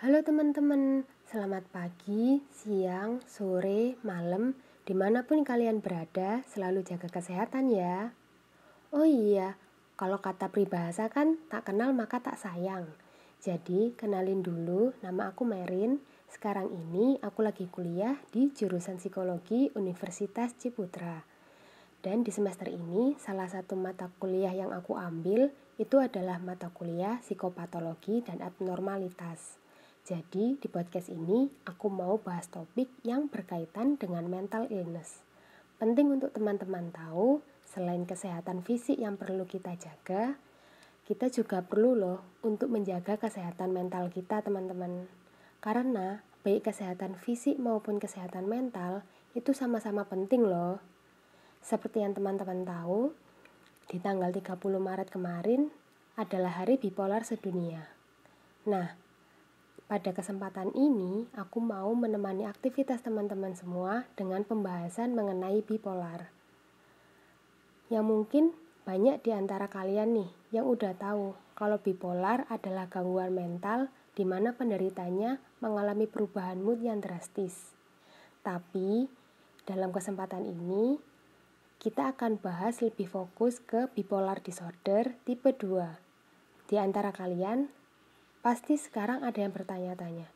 Halo teman-teman, selamat pagi, siang, sore, malam, di mana pun kalian berada, selalu jaga kesehatan ya. Oh iya, kalau kata peribahasa kan tak kenal maka tak sayang. Jadi kenalin dulu, nama aku Merin. Sekarang ini aku lagi kuliah di jurusan psikologi Universitas Ciputra. Dan di semester ini, salah satu mata kuliah yang aku ambil itu adalah mata kuliah psikopatologi dan abnormalitas. Jadi, di podcast ini aku mau bahas topik yang berkaitan dengan mental illness. Penting untuk teman-teman tahu, selain kesehatan fisik yang perlu kita jaga, kita juga perlu loh untuk menjaga kesehatan mental kita, teman-teman. Karena baik kesehatan fisik maupun kesehatan mental itu sama-sama penting loh. Seperti yang teman-teman tahu, di tanggal 30 Maret kemarin adalah hari bipolar sedunia. Nah, pada kesempatan ini aku mau menemani aktivitas teman-teman semua dengan pembahasan mengenai bipolar. Yang mungkin banyak di antara kalian nih yang udah tahu kalau bipolar adalah gangguan mental di mana penderitanya mengalami perubahan mood yang drastis. Tapi dalam kesempatan ini kita akan bahas lebih fokus ke bipolar disorder tipe 2. Di antara kalian, pasti sekarang ada yang bertanya-tanya,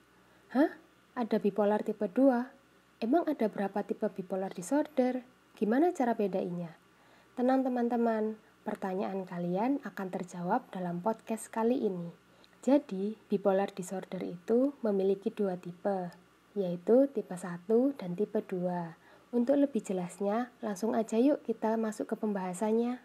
Hah? Ada bipolar tipe 2? Emang ada berapa tipe bipolar disorder? Gimana cara bedainya? Tenang teman-teman, pertanyaan kalian akan terjawab dalam podcast kali ini. Jadi, bipolar disorder itu memiliki dua tipe, yaitu tipe 1 dan tipe 2. Untuk lebih jelasnya, langsung aja yuk kita masuk ke pembahasannya.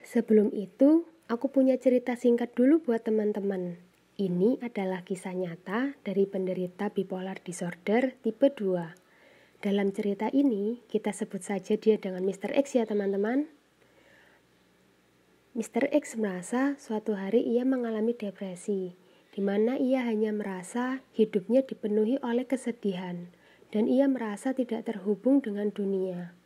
Sebelum itu, aku punya cerita singkat dulu buat teman-teman. Ini adalah kisah nyata dari penderita bipolar disorder tipe 2. Dalam cerita ini, kita sebut saja dia dengan Mr. X ya teman-teman. Mr. X merasa suatu hari ia mengalami depresi, di mana ia hanya merasa hidupnya dipenuhi oleh kesedihan dan ia merasa tidak terhubung dengan dunia.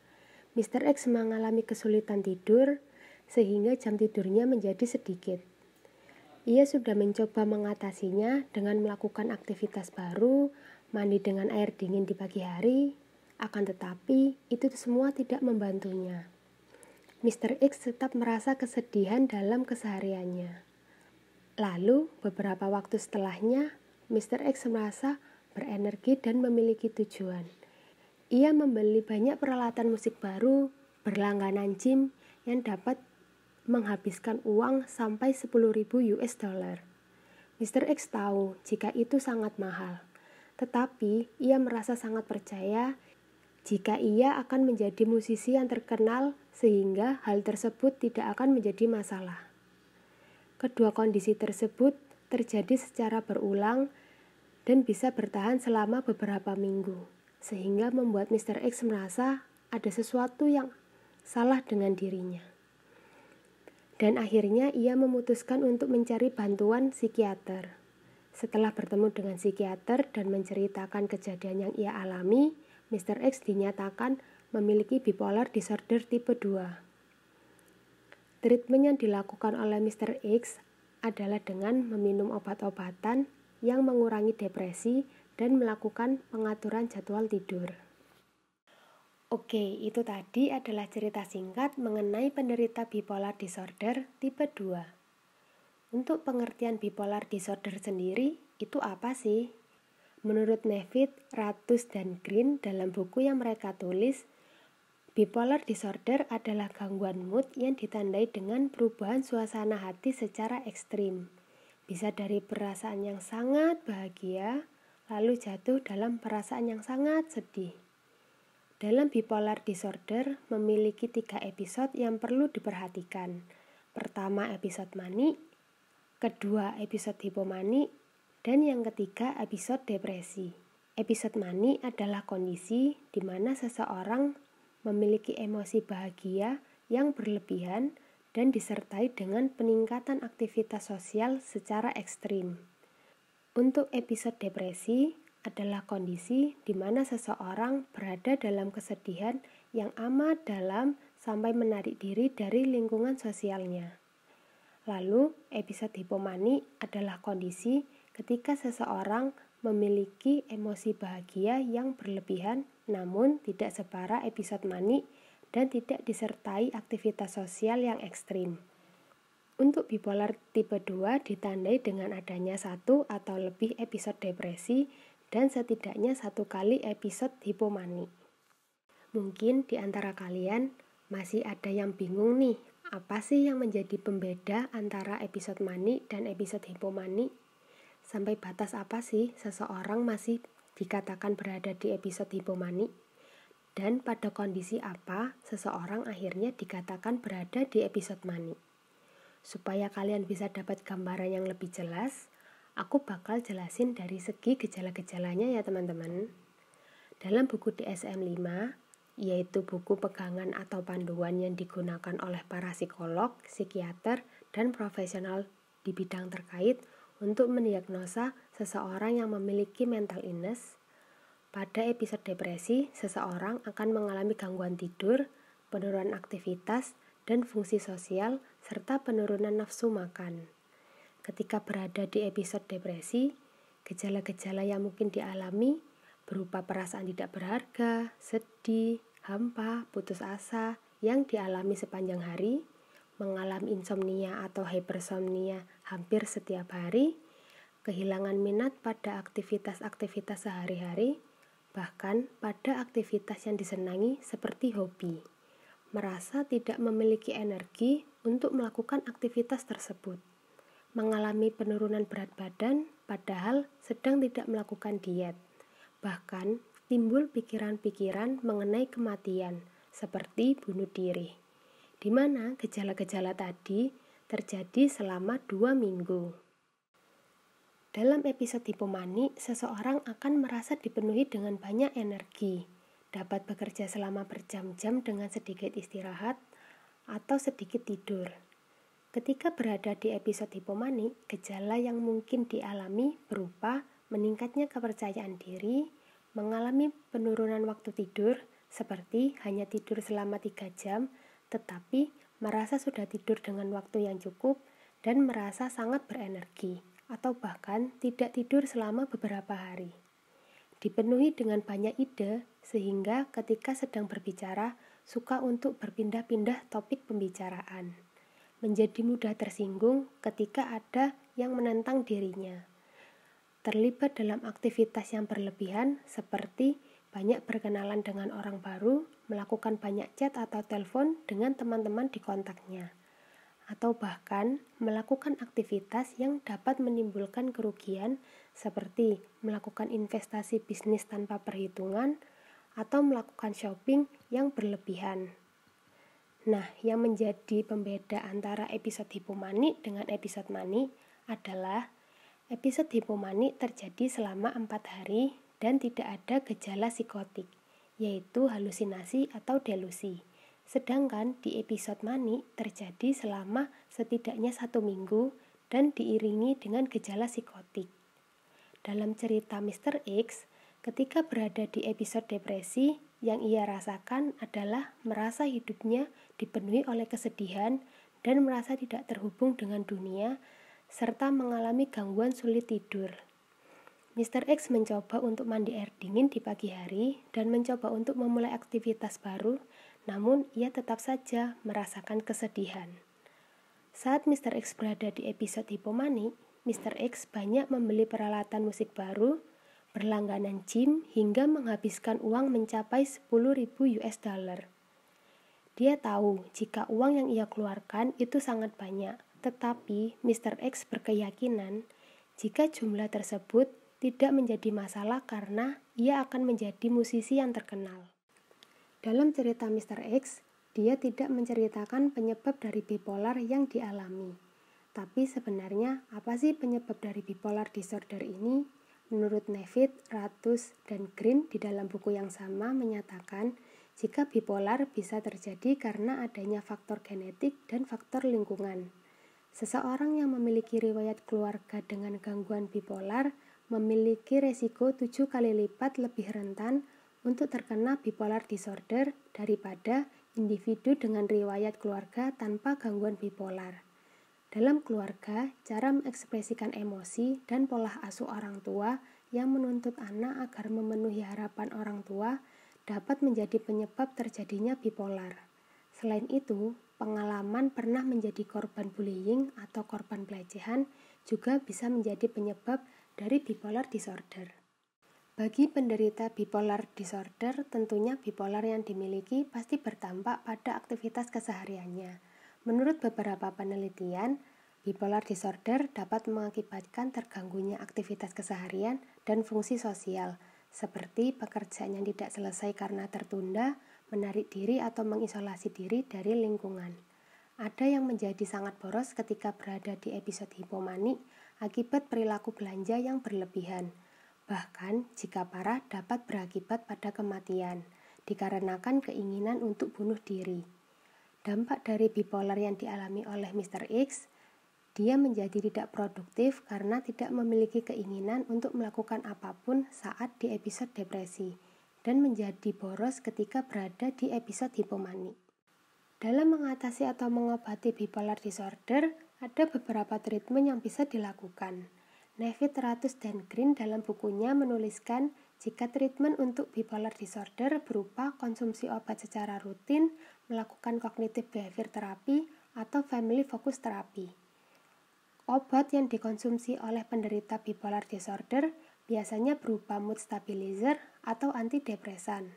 Mr. X mengalami kesulitan tidur sehingga jam tidurnya menjadi sedikit. Ia sudah mencoba mengatasinya dengan melakukan aktivitas baru, mandi dengan air dingin di pagi hari, akan tetapi itu semua tidak membantunya. Mr. X tetap merasa kesedihan dalam kesehariannya. Lalu, beberapa waktu setelahnya, Mr. X merasa berenergi dan memiliki tujuan. Ia membeli banyak peralatan musik baru, berlangganan gym yang dapat menghabiskan uang sampai 10.000 US dollar. Mr. X tahu jika itu sangat mahal, tetapi ia merasa sangat percaya jika ia akan menjadi musisi yang terkenal sehingga hal tersebut tidak akan menjadi masalah. Kedua kondisi tersebut terjadi secara berulang dan bisa bertahan selama beberapa minggu, sehingga membuat Mr. X merasa ada sesuatu yang salah dengan dirinya. Dan akhirnya ia memutuskan untuk mencari bantuan psikiater. Setelah bertemu dengan psikiater dan menceritakan kejadian yang ia alami, Mr. X dinyatakan memiliki bipolar disorder tipe 2. Treatment yang dilakukan oleh Mr. X adalah dengan meminum obat-obatan yang mengurangi depresi dan melakukan pengaturan jadwal tidur. Oke, itu tadi adalah cerita singkat mengenai penderita bipolar disorder tipe 2. Untuk pengertian bipolar disorder sendiri, itu apa sih? Menurut Nevitt, Ratus, dan Green dalam buku yang mereka tulis, bipolar disorder adalah gangguan mood yang ditandai dengan perubahan suasana hati secara ekstrim bisa dari perasaan yang sangat bahagia, lalu jatuh dalam perasaan yang sangat sedih. Dalam bipolar disorder memiliki tiga episode yang perlu diperhatikan. Pertama episode mani, kedua episode hipomani, dan yang ketiga episode depresi. Episode mani adalah kondisi di mana seseorang memiliki emosi bahagia yang berlebihan dan disertai dengan peningkatan aktivitas sosial secara ekstrim. Untuk episode depresi adalah kondisi di mana seseorang berada dalam kesedihan yang amat dalam sampai menarik diri dari lingkungan sosialnya. Lalu, episode hipomani adalah kondisi ketika seseorang memiliki emosi bahagia yang berlebihan namun tidak separah episode manik dan tidak disertai aktivitas sosial yang ekstrim. Untuk bipolar tipe 2 ditandai dengan adanya satu atau lebih episode depresi dan setidaknya satu kali episode hipomani. Mungkin di antara kalian masih ada yang bingung nih, apa sih yang menjadi pembeda antara episode mani dan episode hipomani? Sampai batas apa sih seseorang masih dikatakan berada di episode hipomani? Dan pada kondisi apa seseorang akhirnya dikatakan berada di episode mani? Supaya kalian bisa dapat gambaran yang lebih jelas, aku bakal jelasin dari segi gejala-gejalanya ya teman-teman. Dalam buku DSM-5, yaitu buku pegangan atau panduan yang digunakan oleh para psikolog, psikiater, dan profesional di bidang terkait untuk mendiagnosa seseorang yang memiliki mental illness. Pada episode depresi, seseorang akan mengalami gangguan tidur, penurunan aktivitas, dan fungsi sosial, serta penurunan nafsu makan. Ketika berada di episode depresi, gejala-gejala yang mungkin dialami berupa perasaan tidak berharga, sedih, hampa, putus asa yang dialami sepanjang hari, mengalami insomnia atau hypersomnia hampir setiap hari, kehilangan minat pada aktivitas-aktivitas sehari-hari, bahkan pada aktivitas yang disenangi seperti hobi merasa tidak memiliki energi untuk melakukan aktivitas tersebut, mengalami penurunan berat badan padahal sedang tidak melakukan diet, bahkan timbul pikiran-pikiran mengenai kematian, seperti bunuh diri, di mana gejala-gejala tadi terjadi selama dua minggu. Dalam episode hipomani, seseorang akan merasa dipenuhi dengan banyak energi, dapat bekerja selama berjam-jam dengan sedikit istirahat atau sedikit tidur. Ketika berada di episode hipomani, gejala yang mungkin dialami berupa meningkatnya kepercayaan diri, mengalami penurunan waktu tidur, seperti hanya tidur selama 3 jam, tetapi merasa sudah tidur dengan waktu yang cukup dan merasa sangat berenergi, atau bahkan tidak tidur selama beberapa hari dipenuhi dengan banyak ide, sehingga ketika sedang berbicara suka untuk berpindah-pindah topik pembicaraan. Menjadi mudah tersinggung ketika ada yang menentang dirinya. Terlibat dalam aktivitas yang berlebihan seperti banyak berkenalan dengan orang baru, melakukan banyak chat atau telepon dengan teman-teman di kontaknya atau bahkan melakukan aktivitas yang dapat menimbulkan kerugian seperti melakukan investasi bisnis tanpa perhitungan atau melakukan shopping yang berlebihan. Nah, yang menjadi pembeda antara episode hipomani dengan episode mani adalah episode hipomani terjadi selama empat hari dan tidak ada gejala psikotik, yaitu halusinasi atau delusi. Sedangkan di episode mani terjadi selama setidaknya satu minggu dan diiringi dengan gejala psikotik. Dalam cerita Mr. X, ketika berada di episode depresi, yang ia rasakan adalah merasa hidupnya dipenuhi oleh kesedihan dan merasa tidak terhubung dengan dunia, serta mengalami gangguan sulit tidur. Mr. X mencoba untuk mandi air dingin di pagi hari dan mencoba untuk memulai aktivitas baru namun ia tetap saja merasakan kesedihan. Saat Mr. X berada di episode hipomani, Mr. X banyak membeli peralatan musik baru, berlangganan gym hingga menghabiskan uang mencapai 10.000 US dollar. Dia tahu jika uang yang ia keluarkan itu sangat banyak, tetapi Mr. X berkeyakinan jika jumlah tersebut tidak menjadi masalah karena ia akan menjadi musisi yang terkenal. Dalam cerita Mr. X, dia tidak menceritakan penyebab dari bipolar yang dialami. Tapi sebenarnya apa sih penyebab dari bipolar disorder ini? Menurut Nevitt, Ratus, dan Green di dalam buku yang sama menyatakan jika bipolar bisa terjadi karena adanya faktor genetik dan faktor lingkungan. Seseorang yang memiliki riwayat keluarga dengan gangguan bipolar memiliki resiko tujuh kali lipat lebih rentan untuk terkena bipolar disorder daripada individu dengan riwayat keluarga tanpa gangguan bipolar. Dalam keluarga, cara mengekspresikan emosi dan pola asuh orang tua yang menuntut anak agar memenuhi harapan orang tua dapat menjadi penyebab terjadinya bipolar. Selain itu, pengalaman pernah menjadi korban bullying atau korban pelecehan juga bisa menjadi penyebab dari bipolar disorder. Bagi penderita bipolar disorder, tentunya bipolar yang dimiliki pasti berdampak pada aktivitas kesehariannya. Menurut beberapa penelitian, bipolar disorder dapat mengakibatkan terganggunya aktivitas keseharian dan fungsi sosial, seperti pekerjaan yang tidak selesai karena tertunda, menarik diri atau mengisolasi diri dari lingkungan. Ada yang menjadi sangat boros ketika berada di episode hipomani akibat perilaku belanja yang berlebihan – Bahkan, jika parah dapat berakibat pada kematian, dikarenakan keinginan untuk bunuh diri. Dampak dari bipolar yang dialami oleh Mr. X, dia menjadi tidak produktif karena tidak memiliki keinginan untuk melakukan apa pun saat di episode depresi, dan menjadi boros ketika berada di episode hipomani. Dalam mengatasi atau mengobati bipolar disorder, ada beberapa treatment yang bisa dilakukan. Nevid Ratus dan Green dalam bukunya menuliskan jika treatment untuk bipolar disorder berupa konsumsi obat secara rutin, melakukan cognitive behavior therapy, atau family focus therapy. Obat yang dikonsumsi oleh penderita bipolar disorder biasanya berupa mood stabilizer atau antidepresan.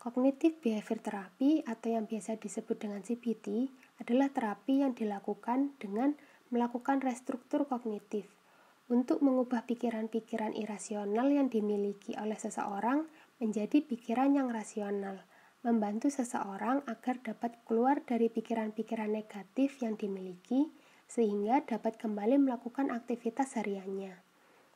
Cognitive behavior therapy atau yang biasa disebut dengan CBT adalah terapi yang dilakukan dengan melakukan restruktur kognitif untuk mengubah pikiran-pikiran irasional yang dimiliki oleh seseorang menjadi pikiran yang rasional, membantu seseorang agar dapat keluar dari pikiran-pikiran negatif yang dimiliki sehingga dapat kembali melakukan aktivitas hariannya.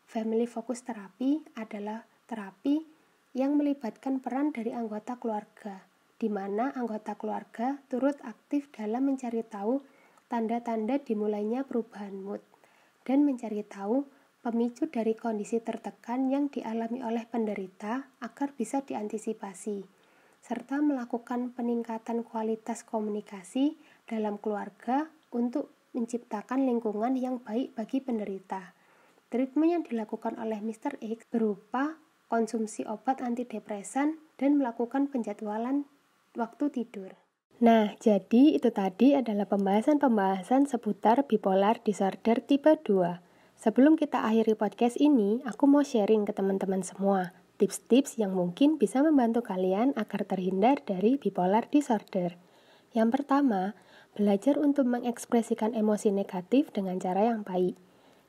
Family focus terapi adalah terapi yang melibatkan peran dari anggota keluarga, di mana anggota keluarga turut aktif dalam mencari tahu tanda-tanda dimulainya perubahan mood dan mencari tahu pemicu dari kondisi tertekan yang dialami oleh penderita agar bisa diantisipasi, serta melakukan peningkatan kualitas komunikasi dalam keluarga untuk menciptakan lingkungan yang baik bagi penderita. Treatment yang dilakukan oleh Mr. X berupa konsumsi obat antidepresan dan melakukan penjadwalan waktu tidur. Nah, jadi itu tadi adalah pembahasan-pembahasan seputar bipolar disorder tipe 2. Sebelum kita akhiri podcast ini, aku mau sharing ke teman-teman semua tips-tips yang mungkin bisa membantu kalian agar terhindar dari bipolar disorder. Yang pertama, belajar untuk mengekspresikan emosi negatif dengan cara yang baik.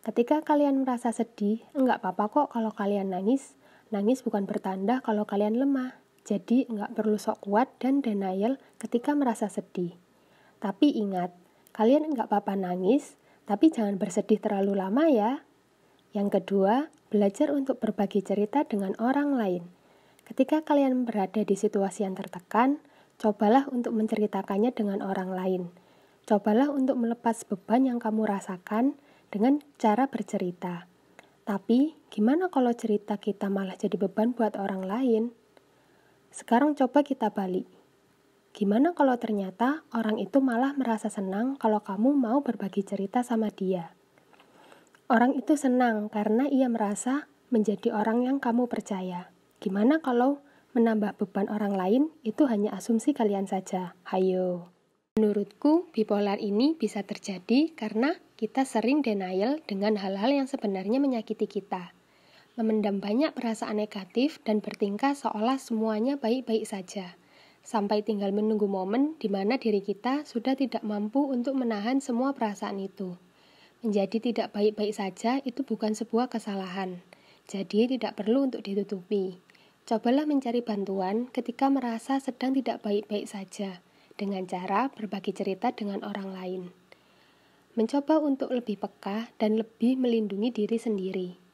Ketika kalian merasa sedih, enggak apa-apa kok kalau kalian nangis. Nangis bukan bertanda kalau kalian lemah. Jadi nggak perlu sok kuat dan denial ketika merasa sedih. Tapi ingat, kalian nggak apa-apa nangis, tapi jangan bersedih terlalu lama ya. Yang kedua, belajar untuk berbagi cerita dengan orang lain. Ketika kalian berada di situasi yang tertekan, cobalah untuk menceritakannya dengan orang lain. Cobalah untuk melepas beban yang kamu rasakan dengan cara bercerita. Tapi, gimana kalau cerita kita malah jadi beban buat orang lain? Sekarang coba kita balik. Gimana kalau ternyata orang itu malah merasa senang kalau kamu mau berbagi cerita sama dia? Orang itu senang karena ia merasa menjadi orang yang kamu percaya. Gimana kalau menambah beban orang lain itu hanya asumsi kalian saja? Hayo. Menurutku, bipolar ini bisa terjadi karena kita sering denial dengan hal-hal yang sebenarnya menyakiti kita memendam banyak perasaan negatif dan bertingkah seolah semuanya baik-baik saja, sampai tinggal menunggu momen di mana diri kita sudah tidak mampu untuk menahan semua perasaan itu. Menjadi tidak baik-baik saja itu bukan sebuah kesalahan, jadi tidak perlu untuk ditutupi. Cobalah mencari bantuan ketika merasa sedang tidak baik-baik saja, dengan cara berbagi cerita dengan orang lain. Mencoba untuk lebih peka dan lebih melindungi diri sendiri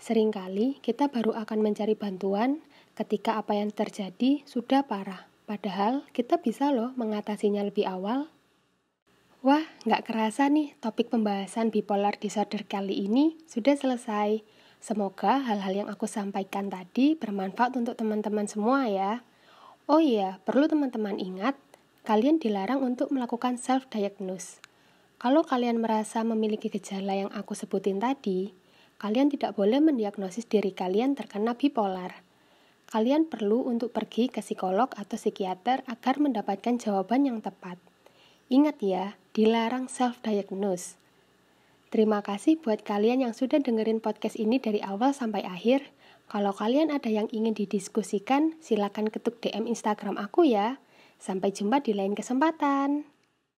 Seringkali kita baru akan mencari bantuan ketika apa yang terjadi sudah parah. Padahal kita bisa loh mengatasinya lebih awal. Wah, nggak kerasa nih topik pembahasan bipolar disorder kali ini sudah selesai. Semoga hal-hal yang aku sampaikan tadi bermanfaat untuk teman-teman semua ya. Oh iya, perlu teman-teman ingat, kalian dilarang untuk melakukan self-diagnose. Kalau kalian merasa memiliki gejala yang aku sebutin tadi, kalian tidak boleh mendiagnosis diri kalian terkena bipolar. Kalian perlu untuk pergi ke psikolog atau psikiater agar mendapatkan jawaban yang tepat. Ingat ya, dilarang self-diagnose. Terima kasih buat kalian yang sudah dengerin podcast ini dari awal sampai akhir. Kalau kalian ada yang ingin didiskusikan, silakan ketuk DM Instagram aku ya. Sampai jumpa di lain kesempatan.